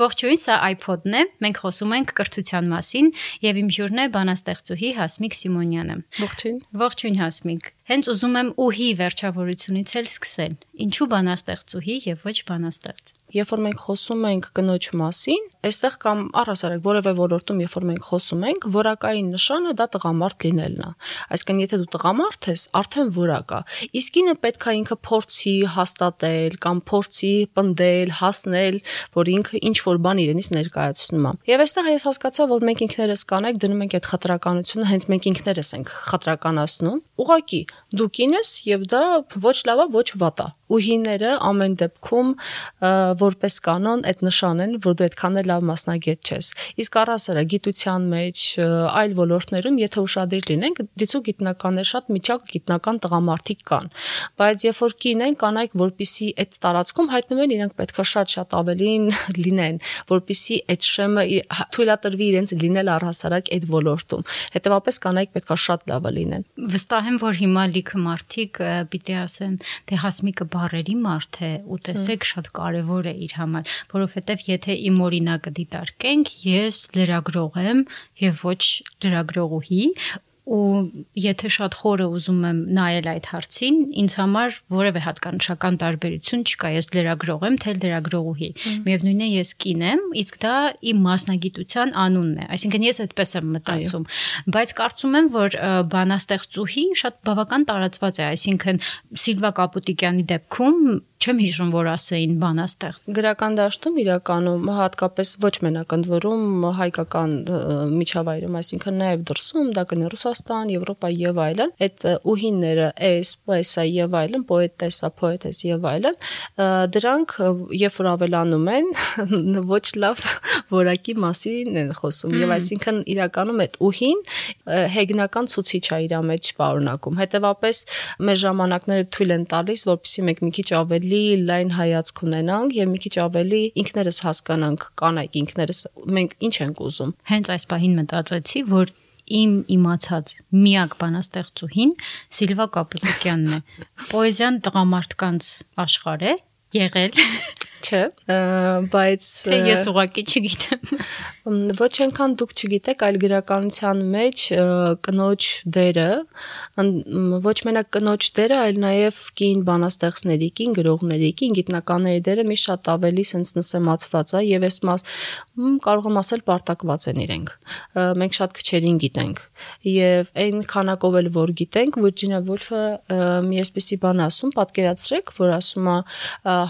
Ողջույն, սա iPod-ն է։ Մենք խոսում ենք կրթության մասին եւ իմ հյուրն է բանաստեղծուհի Հասմիկ Սիմոնյանը։ Ողջույն։ Ողջույն Հասմիկ։ Հենց ուզում եմ ուհի վերջավորությունից էլ սկսել։ Ինչու բանաստեղծուհի եւ ոչ բանաստեղծ։ Երբ որ մենք խոսում ենք կնոջ մասին, այստեղ կամ առհասարակ որևէ ոլորտում, երբ որ մենք խոսում ենք, որակային նշանը դա տղամարդ լինելն է։ Այսինքն, եթե դու տղամարդ ես, արդեն որակ է։ Իսկ ինը պետք է ինքը փորձի հաստատել կամ փորձի պնդել, հասնել, որ ինքը ինչ որ բան իրենից ներկայացնում է։ Եվ այստեղ ես հասկացա, որ մենք ինքներս կանենք դնում ենք այդ խտրականությունը, հենց մենք ինքներս ենք խտրականացնում։ Ուղղակի դու կին ես եւ դա ոչ լավ է, ոչ վատ է ուհիները ամեն դեպքում որպես կանոն այդ նշան են, որ դու այդքան էլ լավ մասնագետ չես։ Իսկ առասարակ գիտության մեջ, այլ ոլորտներում, եթե ուշադիր լինենք, դիցու գիտնականներ շատ միջակ գիտնական տղամարդիկ կան։ Բայց երբ որ կին են, կանայք, որpիսի այդ տարածքում հայտնվեն, իրենք պետքա շատ-շատ ավելին լինեն, որpիսի այդ շեմը թույլատրվի իրենց լինել առհասարակ այդ ոլորտում։ Հետևաբար կանայք պետքա շատ լավը լինեն։ Վստահ եմ, որ հիմա լիքը մարդիկ պիտի ասեն, թե հասմիկը բառերի մարդ է ու տեսեք շատ կարևոր է իր համար, որովհետև եթե իմ օրինակը դիտարկենք, ես լրագրող եմ եւ ոչ լրագրողուհի ու եթե շատ խորը ուզում եմ նայել այդ հարցին, ինձ համար որևէ հատկանշական տարբերություն չկա։ Ես լրագրող եմ, թե լրագրողուհի։ Միևնույնն է, ես կին եմ, իսկ դա իմ մասնագիտության անունն է։ Այսինքն ես այդպես եմ մտածում։ Բայց կարծում եմ, որ բանաստեղծուհի շատ բավական տարածված է, այսինքն Սիլվա Կապուտիկյանի դեպքում չեմ հիշում, որ ասեին բանաստեղծ։ Գրական դաշտում իրականում հատկապես ոչ մենակ ընդ որում հայկական միջավայրում, այսինքն նաև դրսում, դա կնի Ռուսաստան, Եվրոպա եւ այլն, այդ ուհիները, էս, պոեսա եւ այլն, պոետեսա, պոետես եւ այլն, դրանք երբ որ ավելանում են, ոչ լավ որակի մասին են խոսում եւ այսինքն իրականում այդ ուհին հեգնական ցուցիչ է իր մեջ պարունակում։ Հետևաբար մեր ժամանակները թույլ են տալիս, որպեսզի մենք մի քիչ ավելի ավելի լայն հայացք ունենանք եւ մի քիչ ավելի ինքներս հասկանանք կանայք ինքներս մենք ինչ ենք ուզում։ Հենց այս պահին մտածեցի, որ իմ իմացած միակ բանաստեղծուհին Սիլվա Կապուտիկյանն է։ Պոեզիան տղամարդկանց աշխարհ է եղել Չէ, բայց թե ես ուղակի չգիտեմ։ Ոչ այնքան դուք չգիտեք, այլ գրականության մեջ կնոջ դերը, ոչ մենակ կնոջ դերը, այլ նաև կին բանաստեղծների, կին գրողների, կին գիտնականների դերը մի շատ ավելի sense նսեմացված է եւ այս մաս կարող եմ ասել պարտակված են իրենք։ Մենք շատ քչերին գիտենք եւ այն քանակով էլ որ գիտենք, Վիրջինիա Վոլֆը մի էսպիսի բան ասում, պատկերացրեք, որ ասում է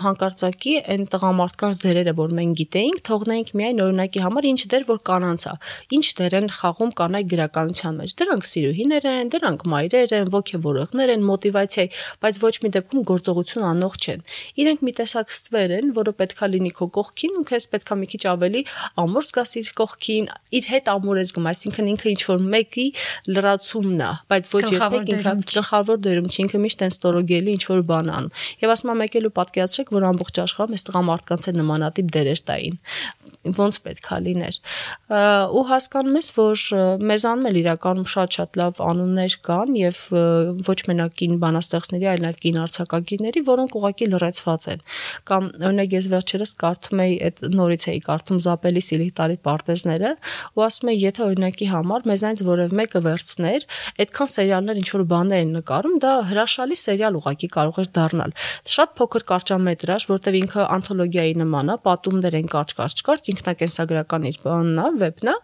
հանկարծակի այն տղամարդկանց դերերը, որ մենք գիտեինք, թողնենք միայն օրինակի համար ինչ դեր, որ կանանց է։ Ինչ դեր են խաղում կանայք գրականության մեջ։ Դրանք սիրուհիներ են, դրանք մայրեր են, ոգևորողներ են, մոտիվացիա, բայց ոչ մի դեպքում գործողություն անող չեն։ Իրենք մի տեսակ ստվեր են, որը պետքա լինի քո կողքին, ու քեզ պետքա մի քիչ ավելի ամուր զգաս իր կողքին, իր հետ ամուր ես գում, այսինքն ինքը ինչ որ մեկի լրացումն է, բայց ոչ երբեք ինքը գլխավոր դերում չի, ինքը միշտ այն ստորոգելի ինչ որ բան անում։ Եվ ասում եմ եկել ու պատկերացրեք, որ ամբողջ աշխարհում այս տղամարդկանց էլ նմանատիպ դերեր տային ոնց պետքա լիներ ու հասկանում ես որ մեզանում էլ իրականում շատ-շատ լավ անուններ կան եւ ոչ մենակ կին բանաստեղծների այլ նաեւ կին արցակագիրների որոնք ուղակի լրացված են կամ օրինակ ես վերջերս կարդում էի այդ նորից էի կարդում Զապելի Սիլիտարի պարտեզները ու ասում էի եթե օրինակի համար մեզանից որևէ մեկը վերցներ այդքան սերիալներ ինչ որ բաներ են նկարում դա հրաշալի սերիալ ուղակի կարող էր դառնալ շատ փոքր կարճամետրաժ որտեվ ինքը անթոլոգիայի նման է պատումներ են կարճ-կարճ-կարճ ինքնակենսագրական իր բանն է, վեբն է,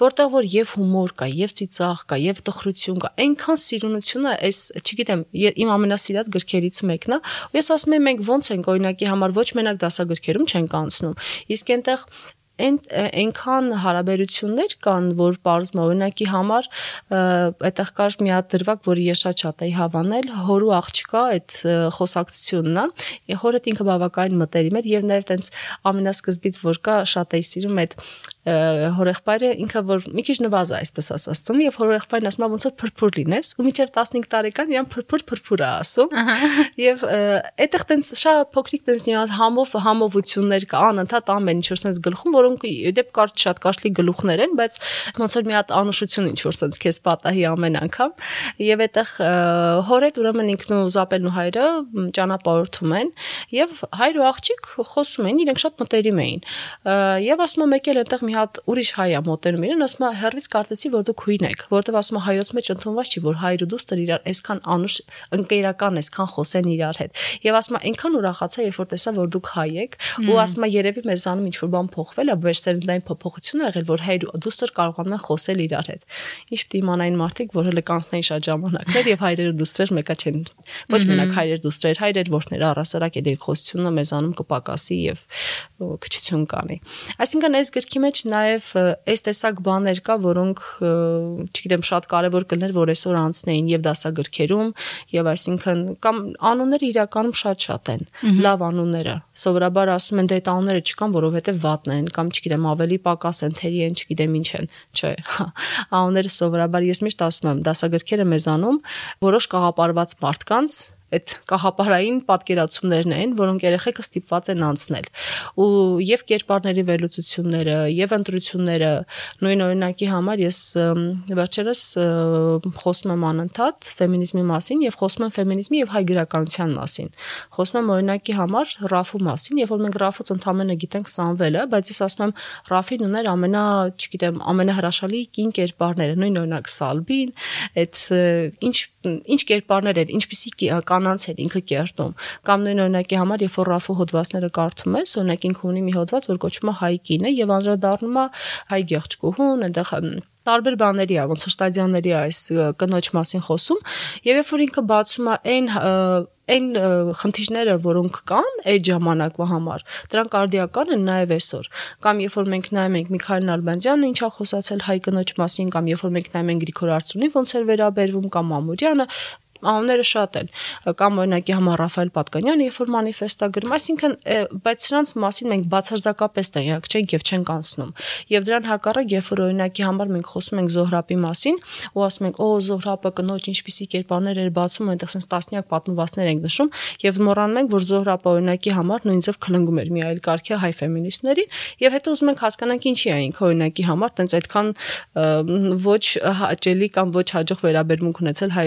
որտեղ որ եւ հումոր կա, եւ ծիծաղ կա, եւ տխրություն կա։ Այնքան սիրունությունը այս, չգիտեմ, իմ ամենասիրած գրքերից մեկն է։ Ես ասում եմ, մենք ոնց ենք օրինակի համար ոչ մենակ դասագրքերում չենք անցնում։ Իսկ այնտեղ այն այնքան հարաբերություններ կան, որ բարձ օրինակի համար այդտեղ կար մի հատ դրվագ, որը ես շատ շատ էի հավանել, հորու աղջկա այդ խոսակցությունն է։ Հորդ ինքը բավականին մտերիմ էր եւ նաեւ տենց ամենասկզբից որ կա շատ էի սիրում այդ հորեղբայրը ինքը որ մի քիչ նվազ է այսպես ասած ծնում եւ հորեղբայրն ասում ոնց որ փրփուր լինես ու միջև 15 տարեկան իրան փրփուր փրփուր է ասում եւ այդտեղ տենց շատ փոքրիկ տենց նյաց համով համովություններ կա անընդհատ ամեն ինչ որ sense գլխում որոնք դեպ կարճ շատ կարճլի գլուխներ են բայց ոնց որ մի հատ անուշություն ինչ որ sense քեզ պատահի ամեն անգամ եւ այդտեղ հորեդ ուրեմն ինքն ու զապելն ու հայրը ճանապարհորդում են եւ հայր ու աղջիկ խոսում են իրենք շատ մտերիմ էին եւ ասում եմ եկել այնտեղ մի հատ ուրիշ հայ է մոտենում իրեն ասում է հերվից կարծեցի որ դուք հույն եք որովհետեւ ասում է հայոց մեջ ընդունված չի որ հայր ու դուստր իրար այսքան անուշ ընկերական այսքան խոսեն իրար հետ եւ ասում է այնքան ուրախացա երբ որ տեսա որ դուք հայ եք ու ասում է երևի մեզանում ինչ որ բան փոխվել է վերսերնդային փոփոխություն ա եղել որ հայր ու դուստր կարողանում են խոսել իրար հետ ինչ պիտի իմանային մարդիկ որ հələ կանցնեին շատ ժամանակներ եւ հայրերը դուստրեր մեկա չեն ոչ մենակ հայրեր դուստրեր հայրեր որդներ առասարակ այդ երկխոսությունը մեզանում կպակասի եւ քչություն կանի այսինքն այս գրքի մեջ նաեւ այս տեսակ բաներ կա որոնք չգիտեմ շատ կարեւոր կլներ որ այսօր անցնեին եւ դասագրքերում եւ այսինքն կամ անունները իրականում շատ-շատ են լավ անունները սովորաբար ասում են դե այդ անունները չկան որովհետեւ վատն են կամ չգիտեմ ավելի պակաս են թերի են չգիտեմ ինչ են չէ անունները սովորաբար ես միշտ ասում եմ դասագրքերը մեզանում որոշ կաղապարված մարդկանց այդ կահապարային պատկերացումներն են, որոնք երեխեքը ստիպված են անցնել։ Ու եւ կերպարների վերլուծությունները, եւ ընտրությունները, նույն օրինակի համար ես վերջերս խոսում եմ անընդհատ ֆեմինիզմի մասին եւ խոսում եմ ֆեմինիզմի եւ հայ գրականության մասին։ Խոսում եմ օրինակի համար Ռաֆու մասին, երբ որ մենք Ռաֆուց ընդամենը գիտենք Սամվելը, բայց ես ասում եմ Ռաֆին ուներ ամենա, չգիտեմ, ամենահրաշալի կին կերպարները, նույն օրինակ Սալբին, այդ ինչ ինչ կերպարներ էր, ինչպիսի կանանց էր ինքը կերտում։ Կամ նույն օրինակի համար, երբ որ Ռաֆու հոդվածները կարդում ես, օրինակ ինքը ունի մի հոդված, որ կոչվում է հայ կինը եւ անդրադառնում է հայ գեղեցկուհուն, այնտեղ տարբեր բաների է, ոնց որ ստադիաների է այս կնոջ մասին խոսում, եւ երբ որ ինքը բացում է այն այն խնդիրները, որոնք կան այդ ժամանակվա համար, դրանք արդիական են նաև այսօր։ Կամ երբ որ մենք նայում ենք Միքայել Նալբանդյանը ինչա խոսացել հայ կնոջ մասին, կամ երբ որ մենք նայում ենք Գրիգոր Արծունի ոնց էր վերաբերվում կամ Մամուրյանը, անունները շատ են կամ օրինակի համար Ռաֆայել Պատկանյանը երբ որ մանիֆեստա գրում այսինքն բայց սրանց մասին մենք բացարձակապես տեղյակ չենք եւ չենք անցնում եւ դրան հակառակ երբ որ օրինակի համար մենք խոսում ենք Զոհրաբի մասին ու ասում ենք օ Զոհրաբը կնոջ ինչպիսի կերպարներ էր բացում այնտեղ sense տասնյակ պատմվածներ ենք նշում եւ մոռանում ենք որ Զոհրաբը օրինակի համար նույն ձև քլնգում էր մի այլ կարգի հայ ֆեմինիստներին եւ հետո ուզում ենք հասկանանք ինչի է ինքը օրինակի համար տենց այդքան ոչ հաճելի կամ ոչ հաջող վերաբերմունք ունեցել հայ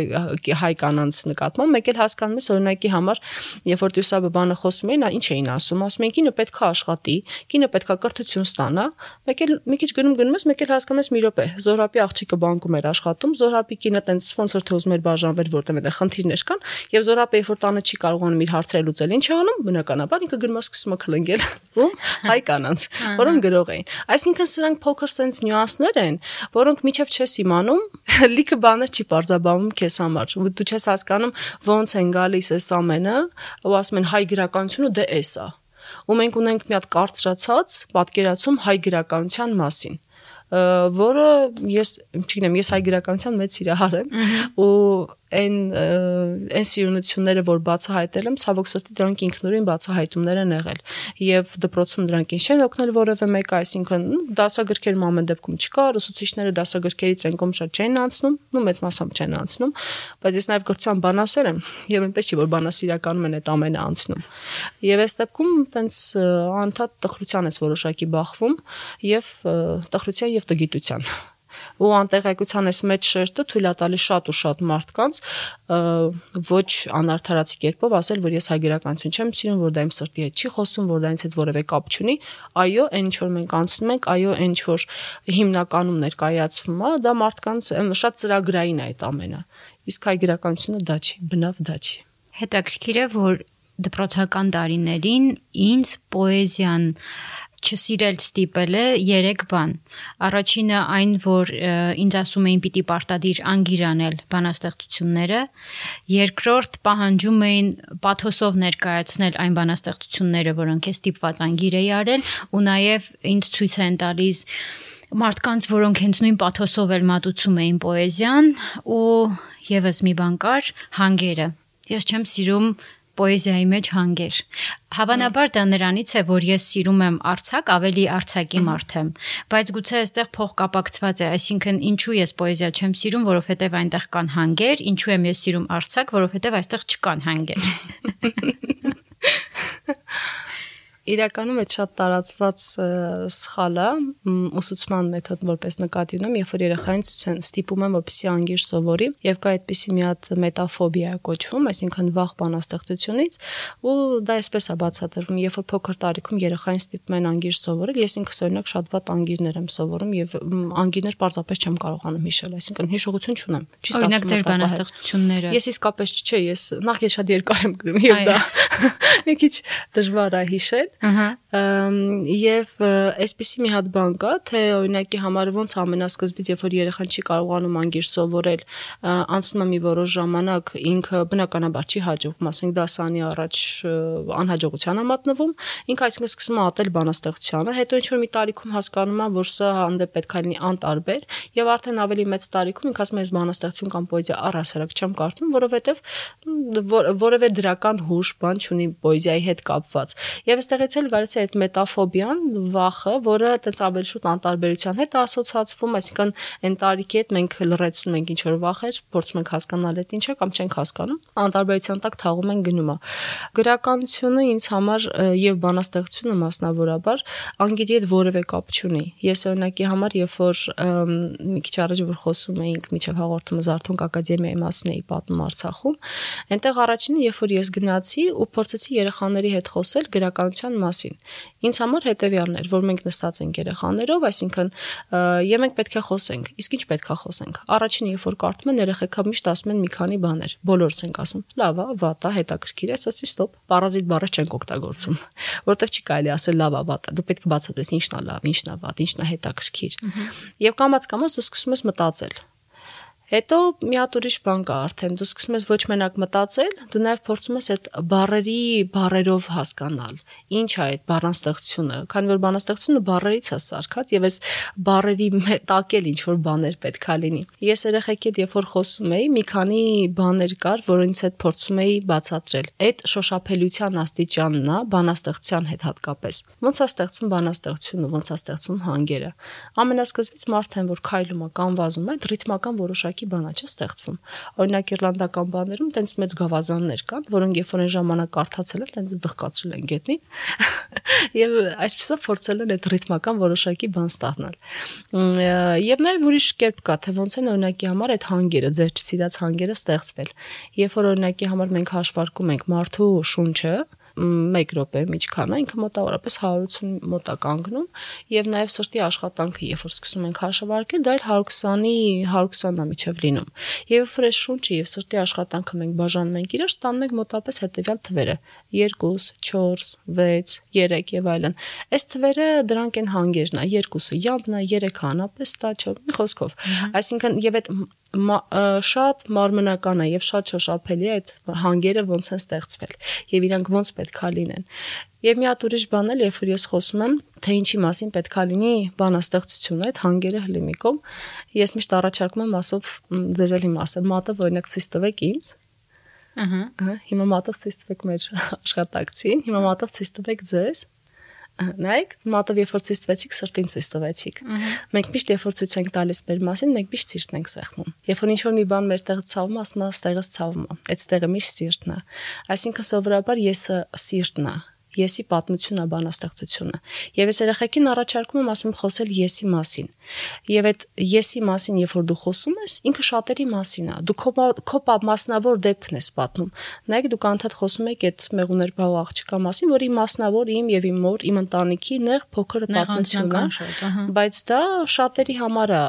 հայ կանանց նկատմամբ, մեկ էլ հասկանում ես օրինակի համար, երբ որ Տյուսաբը բանը խոսում էին, ինչ էին ասում, ասում են կինը պետք է աշխատի, կինը պետք է կրթություն ստանա, մեկ էլ մի քիչ գնում գնում ես, մեկ էլ հասկանում ես մի րոպե, Զորապի աղջիկը բանկում էր աշխատում, Զորապի կինը տենց ոնց որ թե ուզում էր բաժանվել, որտեղ այդտեղ խնդիրներ կան, եւ Զորապը երբ որ տանը չի կարողանում իր հարցերը լուծել, ինչ է անում, բնականաբար ինքը գնում է սկսում է քլնգել ում հայ կանանց, որոնք գրող էին։ Այսինքն սրանք փոքր sense նյուանսներ են, որոնք միջև չես իմանում, լիքը բաներ չի բարձաբանում քեզ համար։ Դու չես հասկանում ոնց են գալիս այս ամենը, ու ասում են հայ գրականությունը դե էս է։ Ու մենք ունենք մի հատ կարծրացած պատկերացում հայ գրականության մասին որը ես չգիտեմ, ես հայ գրականության մեծ սիրահար եմ ու այն այն սիրունությունները, որ բացահայտել եմ, ցավոք սրտի դրանք ինքնուրույն բացահայտումներ են եղել։ Եվ դպրոցում դրանք ինչ են օգնել որևէ մեկը, այսինքն դասագրքերում ամեն դեպքում չկար, ուսուցիչները դասագրքերից են կոմ շատ չեն անցնում, ու մեծ մասամբ չեն անցնում, բայց ես նաև գրության բանասեր եմ, եւ այնպես չի որ բանասիրականում են այդ ամենը անցնում։ Եվ այս դեպքում տենց անդադ տխրության ես որոշակի բախվում եւ տխրության եւ տգիտության ու անտեղեկության այս մեջ շերտը թույլ է տալի շատ ու շատ մարդկանց ոչ անարթարացի կերպով ասել, որ ես հայ գրականություն չեմ սիրում, որ դա իմ սրտի հետ չի խոսում, որ դա ինձ հետ որևէ կապ չունի։ Այո, այն ինչ որ մենք անցնում ենք, այո, այն ինչ որ հիմնականում ներկայացվում է, դա մարդկանց շատ ծրագրային է այդ ամենը։ Իսկ հայ գրականությունը դա չի, բնավ դա չի։ Հետաքրքիր է, որ դպրոցական տարիներին ինձ պոեզիան չսիրել ստիպել է 3 բան։ Առաջինը այն, որ ինձ ասում էին պիտի պարտադիր անգիրանել բանաստեղծությունները, երկրորդ պահանջում էին պաթոսով ներկայացնել այն բանաստեղծությունները, որոնք ես ստիպված անգիր էի արել, ու նաև ինձ ցույց են տալիս մարդկանց, որոնք հենց նույն պաթոսով էլ մատուցում էին պոեզիան ու եւս մի բան կար՝ հանգերը։ Ես չեմ սիրում պոեզիայի մեջ հանգեր։ Հավանաբար դա նրանից է, որ ես սիրում եմ արցակ, ավելի արցակի մարդ եմ, բայց գուցե այստեղ փոխկապակցված է, այսինքն ինչու ես պոեզիա չեմ սիրում, որովհետև այնտեղ կան հանգեր, ինչու եմ ես սիրում արցակ, որովհետև այստեղ չկան հանգեր։ իրականում այդ շատ տարածված սխալ է ուսուցման մեթոդ որպես նկատի ունեմ, երբ որ երեխային ստիպում եմ որպեսի անգիր սովորի եւ կա այդպիսի մի հատ մետաֆոբիա կոչվում, այսինքն վախ բանաստեղծությունից ու դա այսպես է բացատրվում, երբ որ փոքր տարիքում երեխային ստիպում են անգիր սովորել, ես ինքս օրինակ շատ վատ անգիրներ եմ սովորում եւ անգիրներ պարզապես չեմ կարողանում հիշել, այսինքն հիշողություն չունեմ։ ստացվում։ Օրինակ ձեր բանաստեղծությունները։ Ես իսկապես չէ, ես նախ ես շատ երկար եմ գրում եւ դա մի քիչ դժվար է հիշել Ահա եւ այսպեսի մի հատ բան կա, թե օրինակի համար ոնց ամենասկզբից, երբ որ երեխան չի կարողանում անգիր սովորել, անցնում է մի որոշ ժամանակ, ինքը բնականաբար չի հաջողվում, ասենք դասանի առաջ անհաջողության է մատնվում, ինքը այսինքն սկսում է ատել բանաստեղծությանը, հետո ինչ որ մի տարիքում հասկանում է, որ սա հանդեպ պետք է լինի անտարբեր եւ արդեն ավելի մեծ տարիքում ինքը ասում է, ես բանաստեղծություն կամ պոեզիա առհասարակ չեմ կարդում, որովհետեւ որևէ դրական հուշ բան չունի պոեզիայի հետ կապված։ Եվ այստեղից էլ գալիս է այդ մետաֆոբիան, վախը, որը այտենց ավելի շուտ անտարբերության հետ ասոցացվում, այսինքն այն տարիքի հետ մենք լրացնում ենք ինչ որ վախեր, փորձում ենք հասկանալ այդ ինչա կամ չենք հասկանում, անտարբերության տակ թաղում են գնում է։ Գրականությունը ինձ համար եւ բանաստեղծությունը մասնավորաբար անգիրի հետ որևէ կապ չունի։ Ես օրինակի համար, երբ որ մի քիչ առաջ որ խոսում էինք միջև հաղորդումը Զարթոնք ակադեմիայի մասին էի պատմում Արցախում, այնտեղ առաջինը, երբ որ ես գնացի ու փորձեցի երեխաների հետ խոսել գրականության մասին, Ինձ համար հետեւյալն էր, որ մենք նստած ենք երեխաներով, այսինքն եւ մենք պետք է խոսենք։ Իսկ ինչ պետք է խոսենք։ Առաջին երբ որ կարդում են երեխեքա միշտ ասում են մի քանի բաներ։ Բոլորս ենք ասում. լավ է, վատ է, հետաքրքիր է, ասացի ստոպ։ Պարազիտ բառը չենք օգտագործում, որովհետեւ չի կարելի ասել լավ է, վատ է։ Դու պետք է բացատրես ինչն է լավ, ինչն է վատ, ինչն է հետաքրքիր։ Եվ կամած կամած դու սկսում ես մտածել Հետո մի հատ ուրիշ բան կա արդեն, դու սկսում ես ոչ մենակ մտածել, դու նաև փորձում ես այդ բառերի բառերով հասկանալ։ Ինչ է այդ բառանստեղծությունը, քանի որ բառանստեղծությունը բառերից է սարքած եւ այս բառերի տակել ինչ որ բաներ պետքա լինի։ Ես երեխեքի հետ երբ որ խոսում էի, մի քանի բաներ կար, որոնց հետ փորձում էի բացատրել։ Այդ շոշափելիության աստիճանն է բանաստեղծության հետ հատկապես։ Ոնց է ստեղծվում բանաստեղծությունը, ոնց է ստեղծվում հանգերը։ Ամենասկզբից մարդն որ քայլում է կամ վազում է, ռիթմական որոշակ որակի բանա չէ ստեղծվում։ Օրինակ իռլանդական բաներում տենց մեծ գավազաններ կան, որոնք երբ որ այն ժամանակ կարդացել են, տենց դղկացրել են գետնին։ Եվ այսպեսով փորձել են այդ ռիթմական որոշակի բան ստանալ։ Եվ նաև ուրիշ կերպ կա, թե ոնց են օրինակի համար այդ հանգերը, ձեր չսիրած հանգերը ստեղծվել։ Երբ որ օրինակի համար մենք հաշվարկում ենք մարդու շունչը, 1 րոպե միջքան է, ինքը մոտավորապես 180 մոտ է կանգնում եւ նաեւ սրտի աշխատանքը, երբ որ սկսում ենք հաշվարկել, դա էլ 120-ի 120-ա միջև լինում։ Եվ երբ որ այս շունչը եւ սրտի աշխատանքը մենք բաժանում ենք իրար, ստանում ենք մոտավորապես հետեւյալ թվերը. 2, 4, 6, 3 եւ այլն։ Այս թվերը դրանք են հանգերն է, 2-ը յամբն է, 3-ը անապես տա, չէ՞, մի խոսքով։ Այսինքն եւ այդ շատ մարմնական է եւ շատ շոշափելի է այդ հանգերը ոնց են ստեղծվել եւ իրանք ոնց պետքա լինեն։ Եվ մի հատ ուրիշ բան էլ, երբ որ ես խոսում եմ, թե ինչի մասին պետքա լինի բանաստեղծությունը, այդ հանգերը հլիմիկում, ես միշտ առաջարկում եմ ասով ձեզ էլ հիմա ասեմ, մատը օրինակ ցույց տվեք ինձ։ Ահա։ Հիմա մատով ցույց տվեք մեր աշխատակցին, հիմա մատով ցույց տվեք ձեզ նայեք մատով երբ որ ցույց տվեցիք սրտին ցույց տվեցիք մենք միշտ երբ որ ցույց ենք տալիս մեր մասին մենք միշտ սիրտն ենք սեղմում երբ որ ինչ որ մի բան մեր տեղը ցավում ասում է ստեղս ցավում է այդ ստեղը միշտ սիրտն է այսինքն սովորաբար եսը սիրտն է եսի պատմությունն է բանաստեղծությունը։ Եվ ես երեխեքին առաջարկում եմ ասում խոսել եսի մասին։ Եվ այդ եսի մասին, երբ որ դու խոսում ես, ինքը շատերի մասին է։ Դու քո քո մասնավոր դեպքն ես պատմում։ Նայեք դուք անդադ խոսում եք այդ մեղուներ բաղ աղջկա մասին, որի մասնավոր իմ եւ իմ մոր, իմ ընտանիքի նեղ փոքր պատմությունն է։ Բայց դա շատերի համար է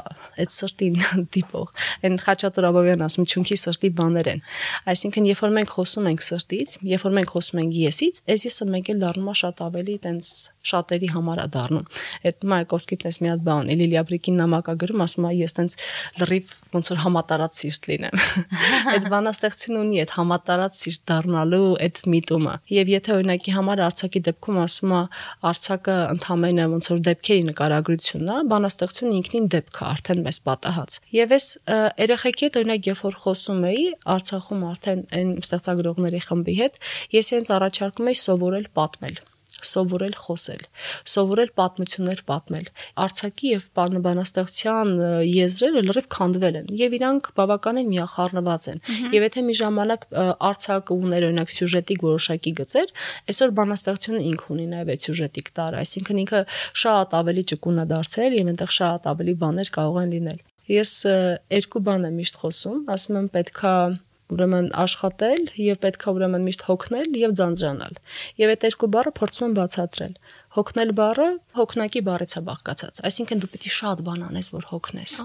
այդ սրտին դիպող։ Այն Խաչատուր Աբովյան ասում ճունքի սրտի բաներ են։ Այսինքն, երբ որ մենք խոսում ենք սրտից, երբ որ մենք խոսում ենք եսից, այս եսը մեկ էլ դառնում է շատ ավելի տենց շատերի համար է դառնում։ Այդ Մայկովսկին տես մի հատ բան, Լիլիա Բրիկին նամակա գրում, ասում է ես տենց լրիվ ոնց որ համատարած սիրտ լինեմ։ Այդ բանաստեղծին ունի այդ համատարած սիրտ դառնալու այդ միտումը։ Եվ եթե օրինակի համար արցակի դեպքում ասում է արցակը ընդամենը ոնց որ դեպքերի նկարագրությունն է, բանաստեղծությունը ինքնին դեպք է արդեն մեզ պատահած։ Եվ այս երեխեքի հետ օրինակ երբ որ խոսում էի Արցախում արդեն այն ստեղծագրողների խմբի հետ, ես ինձ առաջարկում էի սովորել պատմել սովորել խոսել, սովորել պատմություններ պատմել։ Արցակի եւ բանաստեղծության եզրերը լրիվ քանդվել են եւ իրանք բավականին միախառնված են։ Եվ եթե մի ժամանակ Արցակը ուներ օրինակ սյուժետիկ որոշակի գծեր, այսօր բանաստեղծությունը ինքը ունի նաեւ այդ սյուժետիկ տարը, այսինքն ինքը շատ ավելի ճկուն է դարձել եւ այնտեղ շատ ավելի բաներ կարող են լինել։ Ես երկու բան եմ միշտ խոսում, ասում եմ պետքա ուրեմն աշխատել եւ պետքա ուրեմն միշտ հոգնել եւ ձանձրանալ։ Եվ այդ երկու բառը փորձում եմ բացատրել։ Հոգնել բառը հոգնակի բառից է բաղկացած, այսինքն դու պիտի շատ բան անես, որ հոգնես։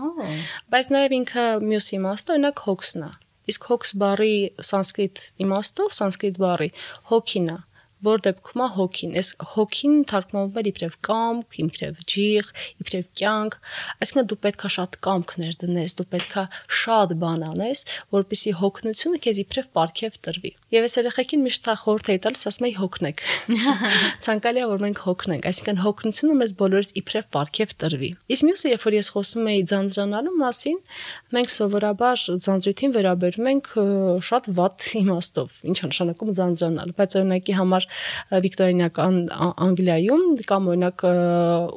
Բայց նաեւ ինքը մյուս իմաստը օրինակ հոգսն է։ Իսկ հոգս բառի սանսկրիտ իմաստով սանսկրիտ բառի հոգին է որ դեպքում է հոգին։ Այս հոգին թարգմանվում է իբրև կամք, իբրև ջիղ, իբրև կյանք։ Այսինքն դու պետքա շատ կամքներ դնես, դու պետքա շատ բան անես, որպեսզի հոգնությունը քեզ իբրև ապարքև տրվի։ Եվ այս երեխեքին միշտ թա խորհուրդ էի տալիս, ասում էի հոգնեք։ Ցանկալի է որ մենք հոգնենք, այսինքն հոգնությունը մեզ բոլորից իբրև ապարքև տրվի։ Իսկ մյուսը, երբ որ ես խոսում էի ձանձրանալու մասին, մենք սովորաբար ձանձրույթին վերաբերում ենք շատ վատ իմաստով։ Ինչ է նշանակում ձանձրանալ, բայց օրինակի համար վիկտորինական Անգլիայում կամ օրինակ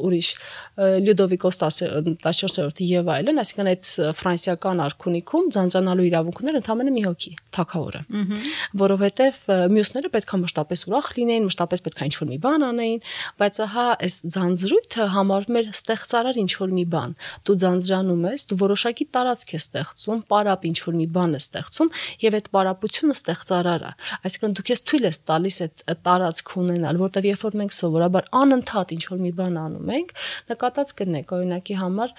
ուրիշ Լյուդովիկոս 14-րդի եւ այլն, այսինքն այդ ֆրանսիական արքունիքում ձանձրանալու իրավունքները ընդամենը մի հոգի, թակավորը, որովհետեւ մյուսները պետքա մշտապես ուրախ լինեին, մշտապես պետքա ինչ-որ մի բան անեին, բայց ահա այս ձանձրույթը համարվում էր ստեղծարար ինչ-որ մի բան։ Դու ձանձրանում ես, դու որոշակի տարածք ես ստեղծում, պարապ ինչ-որ մի բան ես ստեղծում եւ այդ պարապությունը ստեղծարար է։ Այսինքն դու քեզ թույլ ես տալիս այդ տարածք ունենալ, որտեղ երբ որ մենք սովորաբար անընդհատ ինչ-որ մի բան անում ենք, նկատած կնեք, օրինակի համար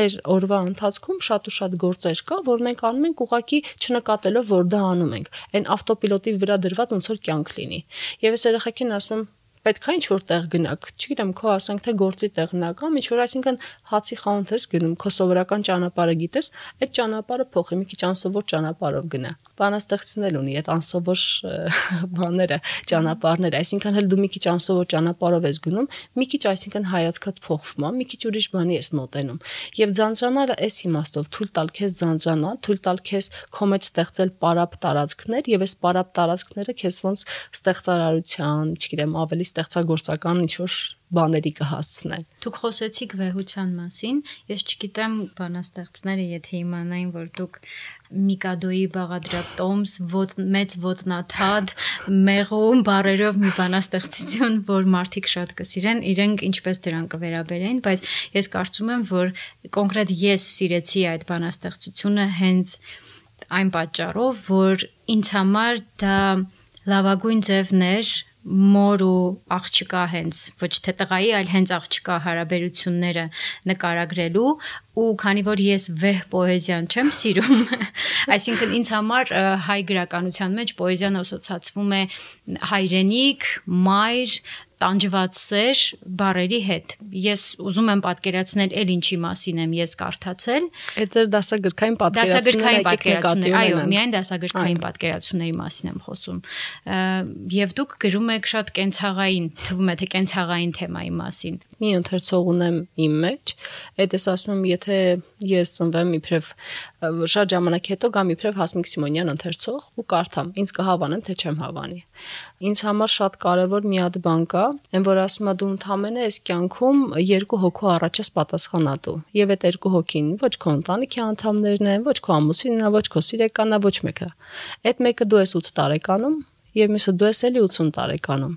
մեր օրվա ընթացքում շատ ու շատ գործեր կա, որ մենք անում ենք ուղակի չնկատելով, որ դա անում ենք։ Այն ավտոպիլոտի վրա դրված ոնց որ կյանք լինի։ Եվ այս երեխեքին ասում եմ պետք է ինչ որ տեղ գնաք։ Չգիտեմ, քո ասենք թե գործի տեղն է կամ ինչ որ, այսինքն հացի խանութ ես գնում, քո սովորական ճանապարհը գիտես, այդ ճանապարհը փոխի, մի քիչ անսովոր ճանապարհով գնա։ Բանաստեղծնել ունի այդ անսովոր բաները, ճանապարհները, այսինքն հəl դու մի քիչ անսովոր ճանապարհով ես գնում, մի քիչ այսինքն հայացքդ փոխվում մի քիչ ուրիշ բանի ես մոտենում։ Եվ ձանձրանալը այս իմաստով թույլ տալ քեզ ձանձրանալ, թույլ տալ քեզ քո մեջ ստեղծել պարապ տարածքներ եւ այս պարապ տարածքները քեզ ոնց ստեղծարարության, չգիտեմ, ավելի ստեղծագործական ինչ որ բաների կհասցնեն։ Դուք խոսեցիք վեհության մասին։ Ես չգիտեմ բանաստեղծները եթե իմանային, որ դուք Միկադոյի բաղադրատ տոմս, ոտ, մեծ ոտնաթաթ, մեղում բարերով մի բանաստեղծություն, որ մարդիկ շատ կսիրեն, իրենք ինչպես դրան կվերաբերեն, բայց ես կարծում եմ, որ կոնկրետ ես սիրեցի այդ բանաստեղծությունը հենց այն պատճառով, որ ինձ համար դա լավագույն ձևներ մոր ու աղջկա հենց ոչ թե տղայի, այլ հենց աղջկա հարաբերությունները նկարագրելու ու քանի որ ես վեհ պոեզիան չեմ սիրում, այսինքն ինձ համար հայ գրականության մեջ պոեզիան ասոցացվում է հայրենիք, մայր, տանջված սեր բարերի հետ։ Ես ուզում եմ պատկերացնել էլ ինչի մասին եմ ես կարդացել։ Այդ ձեր դասագրքային պատկերացումները, դասագրքային պատկերացումներ, այո, միայն դասագրքային պատկերացումների մասին եմ խոսում։ Եվ դուք գրում եք շատ կենցաղային, թվում է թե կենցաղային թեմայի մասին մի ընթերցող ունեմ իմ մեջ, այդ ես ասում եմ, եթե ես ծնվեմ իբրև շատ ժամանակ հետո գամ իբրև Հասմիկ Սիմոնյան ընթերցող ու կարդամ, ինձ կհավանեմ թե չեմ հավանի։ Ինձ համար շատ կարևոր մի հատ բան կա, այն որ ասում է դու ընդհանրապես այս կյանքում երկու հոգու առաջ ես պատասխանատու։ Եվ այդ երկու հոգին ոչ քո ընտանիքի անդամներն են, ոչ քո ամուսինն է, ոչ քո սիրեկանն է, ոչ մեկը։ Այդ մեկը դու ես 8 տարեկանում եւ մյուսը դու ես էլի 80 տարեկանում։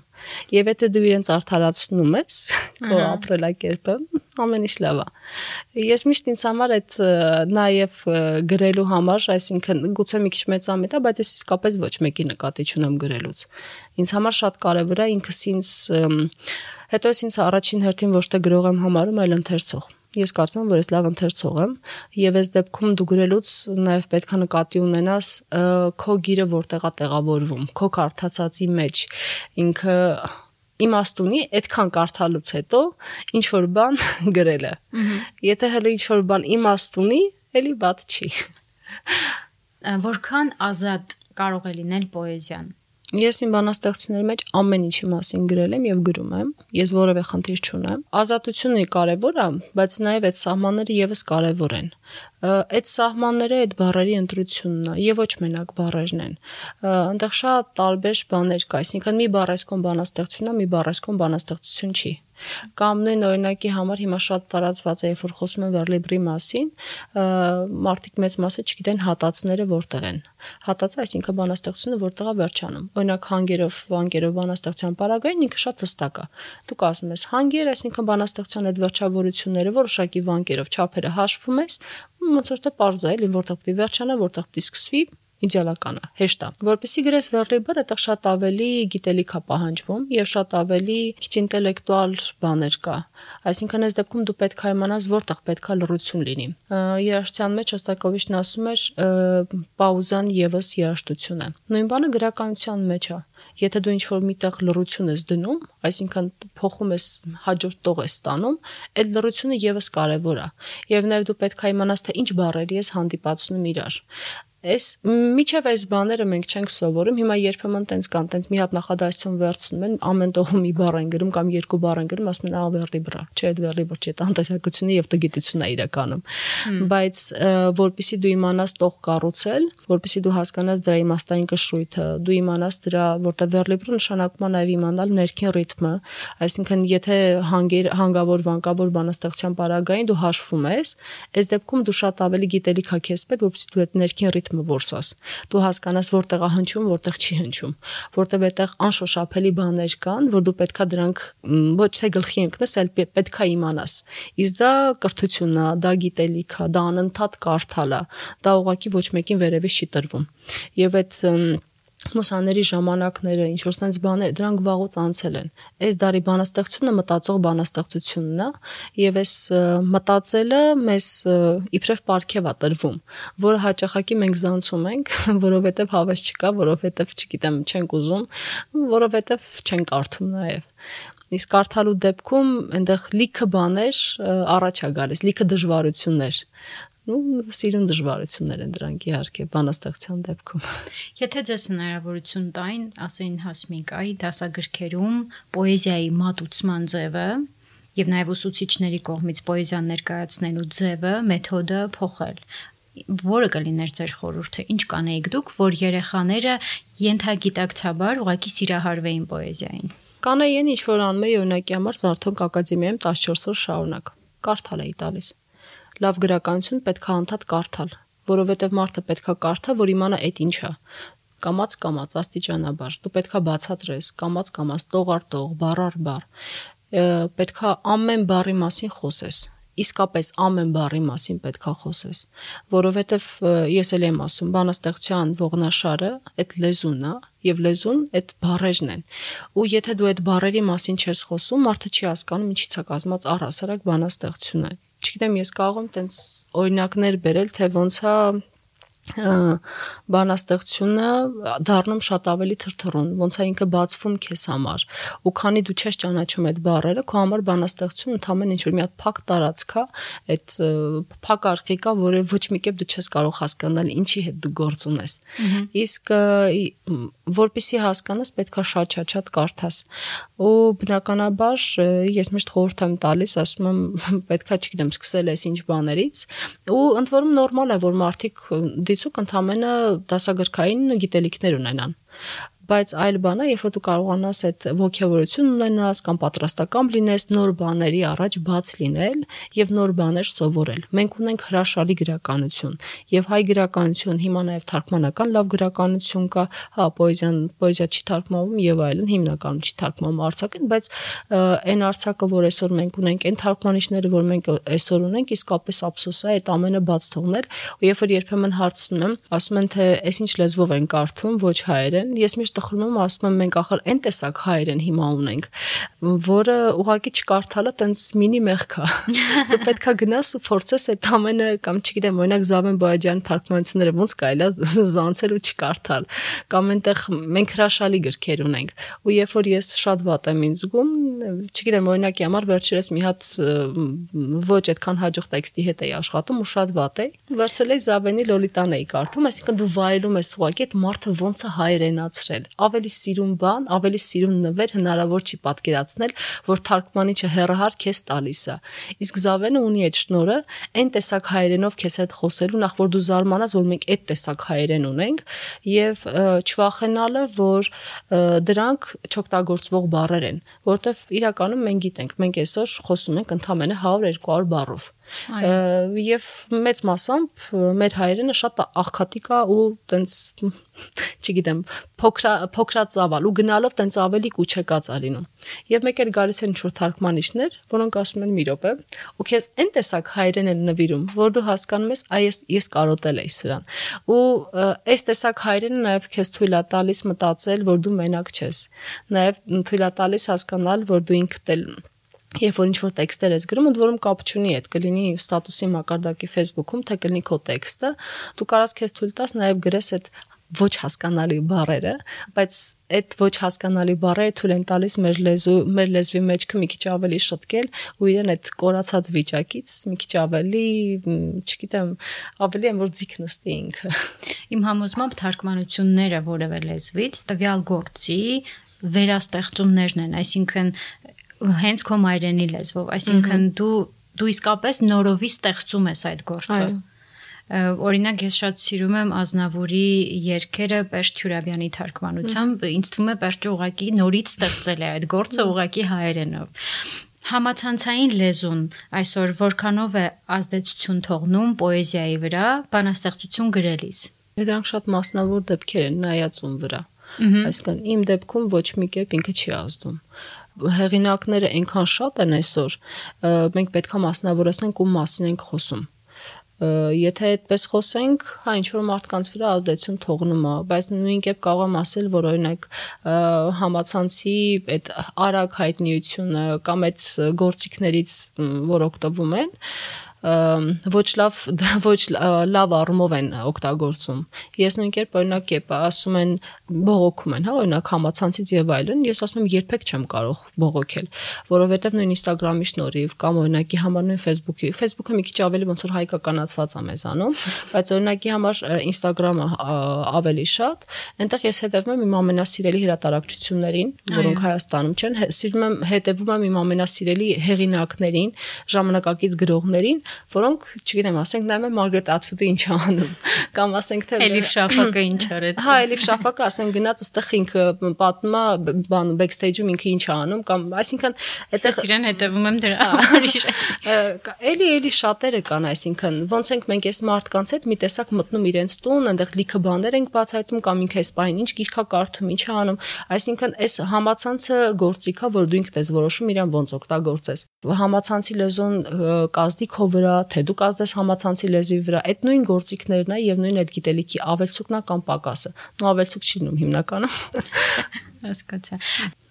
Եվ եթե դու իրենց արդարացնում ես քո ապրելակերպը, ամեն ինչ լավ է։ Ես միշտ ինձ համար այդ նաև գրելու համար, այսինքն գուցե մի քիչ մեծամետ է, բայց ես իսկապես ոչ մեկի նկատի չունեմ գրելուց։ Ինձ համար շատ կարևոր է ինքս ինձ հետո ես ինձ առաջին հերթին ոչ թե գրող եմ համարում, այլ ընթերցող ես կարծում եմ, որ ես լավ ընթերցող եմ եւ այս դեպքում դու գրելուց նաեւ պետքա նկատի ունենաս քո գիրը որտեղա տեղավորվում, քո կարդացածի մեջ ինքը իմաստ ունի այդքան կարդալուց հետո ինչ որ բան գրելը։ Եթե հələ ինչ որ բան իմաստ ունի, էլի բաց չի։ Որքան ազատ կարող է լինել պոեզիան։ Ես իմ բանաստեղծությունների մեջ ամեն ինչի մասին գրել եմ եւ գրում եմ։ Ես որևէ խնդիր չունեմ։ Ազատությունը կարեւոր է, բայց նաեւ այդ սահմանները եւս կարեւոր են։ Այդ սահմանները այդ բառերի ընտրությունն է եւ ոչ մենակ բառերն են։ Այնտեղ շատ տարբեր բաներ կա, այսինքն մի բառեսկոն բանաստեղծություն է, մի բառեսկոն բանաստեղծություն չի։ Կամ նույն օրինակի համար հիմա շատ տարածված է, երբ որ խոսում են Վերլիբրի մասին, մարդիկ մեծ մասը չգիտեն հատածները որտեղ են։ Հատածը, այսինքն բանաստեղծությունը որտեղ է վերջանում։ Օրինակ հանգերով, վանգերով բանաստեղծության параգրաֆն ինքը շատ հստակ է։ Դուք ասում ես հանգեր, այսինքն բանաստեղծության այդ վերջավորությունները որոշակի վանգերով չափերը հաշվում ես, ոնց որ թե parz է, էլի որտեղ պետք է վերջանա, որտեղ պետք է սկսվի, իդեալական է, հեշտ է։ Որպեսի գրես վերլիբր, այդտեղ շատ ավելի գիտելիք է պահանջվում եւ շատ ավելի քիչ ինտելեկտուալ բաներ կա։ Այսինքն այս դեպքում դու պետք է իմանաս որտեղ պետք է լրություն լինի։ Երաժշտության մեջ Ոստակովիչն ասում էր պաուզան եւս երաժշտություն է։ Նույն բանը գրականության մեջ է։ Եթե դու ինչ-որ միտեղ լրություն ես դնում, այսինքն փոխում ես հաջորդ տող ես ստանում, այդ լրությունը եւս կարեւոր է։ Եվ նաեւ դու պետք է իմանաս թե ինչ բառերի ես հանդիպացնում իրար։ Էս միչև այս բաները մենք չենք սովորում։ Հիմա երբեմն տենց կան, տենց մի հատ նախադասություն վերցնում են, ամեն տող մի բառ են գրում կամ երկու բառ են գրում, ասում են ավերլիբրա։ Չէ, այդ վերլիբր չի, տանտեսակությունը եւ տգիտությունն է իրականում։ Բայց որpիսի դու իմանաս տող կառուցել, որpիսի դու հասկանաս դրա իմաստային կշռույթը, դու իմանաս դրա, որտեղ վերլիբրը նշանակում է նաեւ իմանալ ներքին ռիթմը, այսինքն եթե հանգեր հանգավոր վանկավոր բանաստեղծության պարագային դու հաշվում ես, այս դեպքում դու շատ ավելի գիտելիք հա քեզ պետք, որpիսի դու այդ ներքին ռիթմը որսաս։ Դու հասկանաս որտեղ է հնչում, որտեղ չի հնչում, որտեղ այդտեղ անշոշափելի բաներ կան, որ դու պետքա դրանք ոչ թե գլխի ընկնես, այլ պետքա իմանաս։ Իսկ դա կրթությունն է, դա գիտելիք է, դա անընդհատ կարդալ է։ Դա ուղղակի ոչ մեկին վերևից չի տրվում։ Եվ այդ մուսաների ժամանակները, ինչ որ sense բաներ, դրանք վաղուց անցել են։ Այս դարի բանաստեղծությունը մտածող բանաստեղծությունն է, եւ այս մտածելը մեզ իբրև պարգև է տրվում, որը հաճախակի մենք զանցում ենք, որովհետեւ հավես չկա, որովհետեւ չգիտեմ, չենք ուզում, որովհետեւ չենք կարդում նաեւ իսկ կարդալու դեպքում այնտեղ լիքը բաներ առաջ է գալիս, լիքը դժվարություններ ու սիրուն դժվարություններ են դրանք իհարկե բանաստեղծության դեպքում։ Եթե ձեզ հնարավորություն տային, ասեին Հասմիկ, այ դասագրքերում պոեզիայի մատուցման ձևը եւ նաեւ ուսուցիչների կողմից պոեզիան ներկայացնելու ձևը, մեթոդը փոխել որը կլիներ ձեր խորհուրդը ինչ կանեիք դուք որ երեխաները յենթագիտակցաբար ուղակի սիրահարվեին պոեզիային կանեին ինչ որ անում էի օրինակի համար Զարթոնք ակադեմիայում 14 օր շարունակ կարդալ էի տալիս լավ գրականություն պետք է անդադ կարդալ, որովհետև մարդը պետք է կարդա, որ իմանա այդ ինչ է կամած կամած աստիճանաբար դու պետքա բացատրես կամած կամած տող առ տող բառ առ բառ պետքա ամեն բառի մասին խոսես իսկապես ամեն բառի մասին պետքա խոսես որովհետև ես էլ եմ ասում բանաստեղծության ողնաշարը այդ լեզուն է եւ լեզուն այդ բառերն են ու եթե դու այդ բառերի մասին չես խոսում մարդը չի հասկանում ինչի՞ց է կազմած առհասարակ բանաստեղծությունը չգիտեմ, ես կարող եմ տենց օրինակներ բերել, թե ոնց է բանաստեղծությունը դառնում շատ ավելի թրթռուն, ոնց է ինքը բացվում քեզ համար։ Ու քանի դու չես ճանաչում այդ բառերը, քո համար բանաստեղծությունը ընդհանրեն ինչ որ մի հատ փակ տարածք է, այդ փակ արխիկ է, որը ոչ մի կերպ դու չես կարող հասկանալ ինչի հետ դու գործ ունես։ Իսկ որpիսի հասկանաս, պետքա շատ-շատ կարդաս։ Ու բնականաբար ես միշտ խորհուրդ եմ տալիս, ասում եմ, պետքա, չգիտեմ, սկսել ես ինչ բաներից, ու ընդ որում նորմալ է, որ մարդիկ դիցուկ ընդամենը դասագրքային գիտելիքներ ունենան բայց այլ բան է, երբ որ դու կարողանաս այդ ողջավորություն ունենաս կամ պատրաստական լինես նոր բաների առաջ բաց լինել եւ նոր բաներ սովորել։ Մենք ունենք հրաշալի գրականություն եւ հայ գրականություն, հիմա նաեւ թարգմանական լավ գրականություն կա, հա, պոեզիան, պոեզիա չի թարգմանվում եւ այլն, հիմնականում չի թարգմանվում արցակին, բայց այն արցակը, որ այսօր մենք ունենք, այն թարգմանիչները, որ մենք այսօր ունենք, իսկապես ափսոս է այդ ամենը բաց թողնել։ Ու երբ որ երբեմն հարցնում եմ, ասում են թե այս ինչ լեզվով են կարդում, ոչ հայերեն, ես միշտ տխրում եմ, ասում եմ մենք ախր այն տեսակ հայեր են հիմա ունենք, որը ուղակի չկարդալը տենց մինի մեղք է։ Դու պետքա գնաս ու փորձես այդ ամենը կամ չգիտեմ, օրինակ Զավեն Բոյաջյանի թարգմանությունները ոնց կարելի է զանցել ու չկարդալ։ Կամ այնտեղ մենք հրաշալի գրքեր ունենք։ Ու երբ որ ես շատ վատ եմ ինձ զգում, չգիտեմ, օրինակի համար վերջերս մի հատ ոչ այդքան հաջող տեքստի հետ էի աշխատում ու շատ վատ էի։ Վերցել էի Զավենի Լոլիտան էի կարդում, այսինքն դու վայելում ես ուղղակի այդ մարդը ոնց է հայերենացրել։ Ավելի սիրուն բան, ավելի սիրուն նվեր հնարավոր չի պատկերացնել, որ թարգմանիչը հերահար քեզ տալիս է։ Իսկ Զավենը ունի այդ շնորը, այն տեսակ հայերենով քեզ հետ խոսելու, նախ որ դու զարմանաս, որ մենք այդ տեսակ հայերեն ունենք եւ չվախենալը, որ դրանք չօգտագործվող բառեր են, որովհետեւ իրականում մենք գիտենք, մենք այսօր խոսում ենք ընդամենը 100-200 բառով եւ մեծ մասամբ մեր հայերենը շատ աղքատիկ է ու տենց չգիտեմ փոքրա փոքրածավալ ու գնալով տենց ավելի կուչեկած է լինում եւ մեկ էլ գալիս են ինչ-որ թարգմանիչներ որոնք ասում են մի րոպե ու քեզ այն տեսակ հայերեն են նվիրում որ դու հասկանում ես այ ես կարոտել էի սրան ու այս տեսակ հայերենը նաեւ քեզ թույլ է տալիս մտածել որ դու մենակ չես նաեւ թույլ է տալիս հասկանալ որ դու ինքդ էլ Երբ որ ինչ-որ տեքստեր ես գրում, ընդ որում կապ չունի այդ կլինի ստատուսի մակարդակի Facebook-ում, թե կլինի քո տեքստը, դու կարաս քեզ թույլ տաս նաև գրես այդ ոչ հասկանալի բառերը, բայց այդ ոչ հասկանալի բառերը թույլ են տալիս մեր լեզու, մեր լեզվի մեջքը մի քիչ ավելի շտկել ու իրեն այդ կորացած վիճակից մի քիչ ավելի, չգիտեմ, ավելի են որ ձիգ նստի ինքը։ Իմ համոզմամբ թարգմանությունները որևէ լեզվից տվյալ գործի վերաստեղծումներն են, այսինքն հենց քո մայրենի լեզվով, այսինքն դու դու իսկապես նորովի ստեղծում ես այդ գործը։ Օրինակ ես շատ սիրում եմ Ազնավուրի երկերը Պերճ Թյուրաբյանի թարգմանությամբ, ինձ թվում է Պերճը ուղակի նորից ստեղծել է այդ գործը ուղակի հայերենով համացանցային լեզուն այսօր որքանով է ազդեցություն թողնում պոեզիայի վրա բանաստեղծություն գրելիս։ Դրանք շատ մասնավոր դեպքեր են նայածուն վրա։ Այսինքն իմ դեպքում ոչ մի կերպ ինքը չի ազդում հեղինակները այնքան շատ են այսօր, մենք պետքա մասնավորեցնենք ում մասին ենք խոսում եթե այդպես խոսենք, հա ինչ որ մարդկանց վրա ազդեցություն թողնում է, բայց նույն կերպ կարող եմ ասել, որ օրինակ համացանցի այդ արագ հայտնիությունը կամ այդ գործիքներից, որ օգտվում են, ոչ լավ ոչ լավ առումով են օգտագործում։ Ես նույն կերպ օրինակ եփ ասում են բողոքում են, հա, օրինակ համացանցից եւ այլն, ես ասում եմ երբեք չեմ կարող բողոքել, որովհետեւ նույն Instagram-ի շնորհիվ կամ օրինակի համար նույն Facebook-ի, Facebook-ը մի քիչ ավելի ոնց որ հայկականացված է մեզանում, բայց օրինակի համար Instagram-ը ավելի շատ, այնտեղ ես հետևում եմ իմ ամենասիրելի հրատարակչություններին, որոնք Հայաստանում չեն, սիրում եմ հետևում եմ իմ ամենասիրելի հեղինակներին, ժամանակակից գրողներին, որոնք, չգիտեմ, ասենք նայում եմ Մարգարետ Ատվուդը ինչ անում, կամ ասենք թե Էլիֆ Շաֆակը ինչ արեց։ Հա, Էլիֆ Շաֆակը ասենք գնաց ըստեղ ինքը պատմում է բան backstage-ում ինքը ինչ անում, կամ այսինքն այդտեղ իրեն հետևում եմ դրա համար Էլի էլի շատերը կան, այսինքն ոնց ենք մենք այս մարդկանց հետ մի տեսակ մտնում իրենց տուն, այնտեղ լիքը բաներ ենք բացահայտում կամ ինքը այս բային ինչ գիրքա կարդում, ինչ անում, այսինքն այս համացանցը գործիքա, որ դու ինքդ ես որոշում իրան ոնց օգտագործես։ Համացանցի լեզուն կազդի քո վրա, թե դու կազդես համացանցի լեզվի վրա, այդ նույն գործիքներն է եւ նույն այդ գիտելիքի ավելցուկն է կամ պակասը։ Նու ավելցուկ չի նում հիմնականում։ Հասկացա։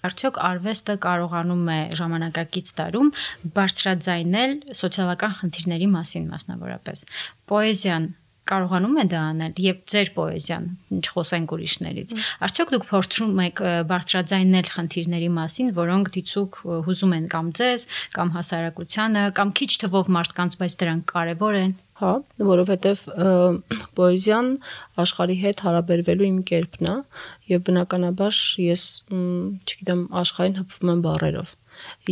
Արդյոք արվեստը կարողանում է ժամանակակից տարում բարձրաձայնել սոցիալական խնդիրների մասին մասնավորապես։ Պոեզիան կարողանում է դա անել եւ ձեր պոեզիան, ինչ խոսենք ուրիշներից։ Արդյոք դուք փորձում եք բարձրաձայնել խնդիրների մասին, որոնք դիցուկ հուզում են կամ ձեզ, կամ հասարակությանը, կամ քիչ թվով մարդկանց, բայց դրանք կարեւոր են։ Հա, որովհետև պոեզիան աշխարհի հետ հարաբերվելու իմ կերպն է եւ բնականաբար ես, չգիտեմ, աշխարհին հպվում եմ բառերով։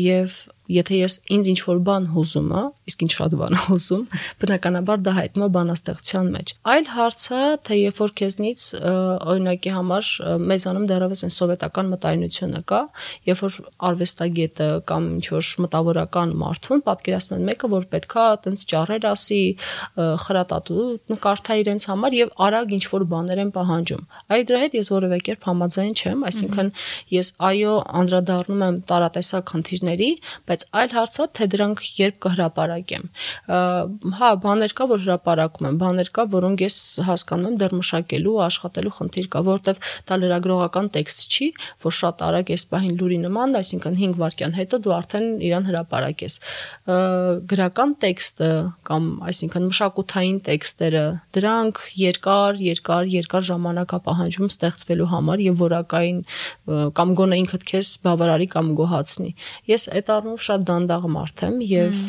Եվ եթե ես ինձ ինչ որ բան հուզում է, իսկ ինչ շատ բան հուզում, բնականաբար դա հայտնվում է բանաստեղծության մեջ։ Այլ հարցը, թե երբ որ քեզնից օրինակի համար մեզանում դեռևս այն սովետական մտայնությունը կա, երբ որ արվեստագետը կամ ինչ որ մտավորական մարդուն պատկերացնում են մեկը, որ պետքա այտենց ճառեր ասի, խրատատու կարդա իրենց համար եւ արագ ինչ որ բաներ են պահանջում։ Այլ դրա հետ ես որևէ կերպ համաձայն չեմ, այսինքն ես այո անդրադառնում եմ տարատեսակ խնդիրների, բայց բայց այլ հարցը թե դրանք երբ կհրապարակեմ։ Հա, բաներ կա, որ հրապարակում եմ, բաներ կա, որոնք ես հասկանում եմ դեռ մշակելու, աշխատելու խնդիր կա, որովհետև դա լրագրողական տեքստ չի, որ շատ արագ էս պահին լուրի նման, այսինքն 5 վայրկյան հետո դու արդեն իրան հրապարակես։ Գրական տեքստը կամ այսինքն մշակութային տեքստերը, դրանք երկար, երկար, երկար ժամանակ է պահանջում ստեղծվելու համար եւ որակային կամ գոնե ինքդ քեզ բավարարի կամ գոհացնի։ Ես այդ առումով շատ դանդաղ մարդ եմ եւ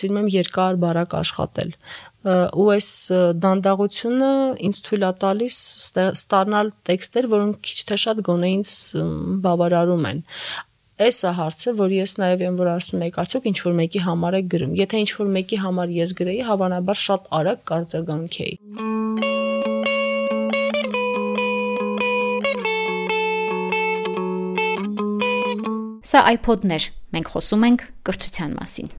սիրում եմ երկար բարակ աշխատել ու այս դանդաղությունը ինձ թույլ է տալիս ստանալ տեքստեր, որոնք քիչ թե շատ գոնե ինձ բավարարում են Էս է հարցը, որ ես նաև եմ որ ասում եք, արդյոք ինչ որ մեկի համար եք գրում։ Եթե ինչ որ մեկի համար ես գրեի, հավանաբար շատ արագ կարձագանքեի։ Սա iPod-ներ։ Մենք խոսում ենք կրթության մասին։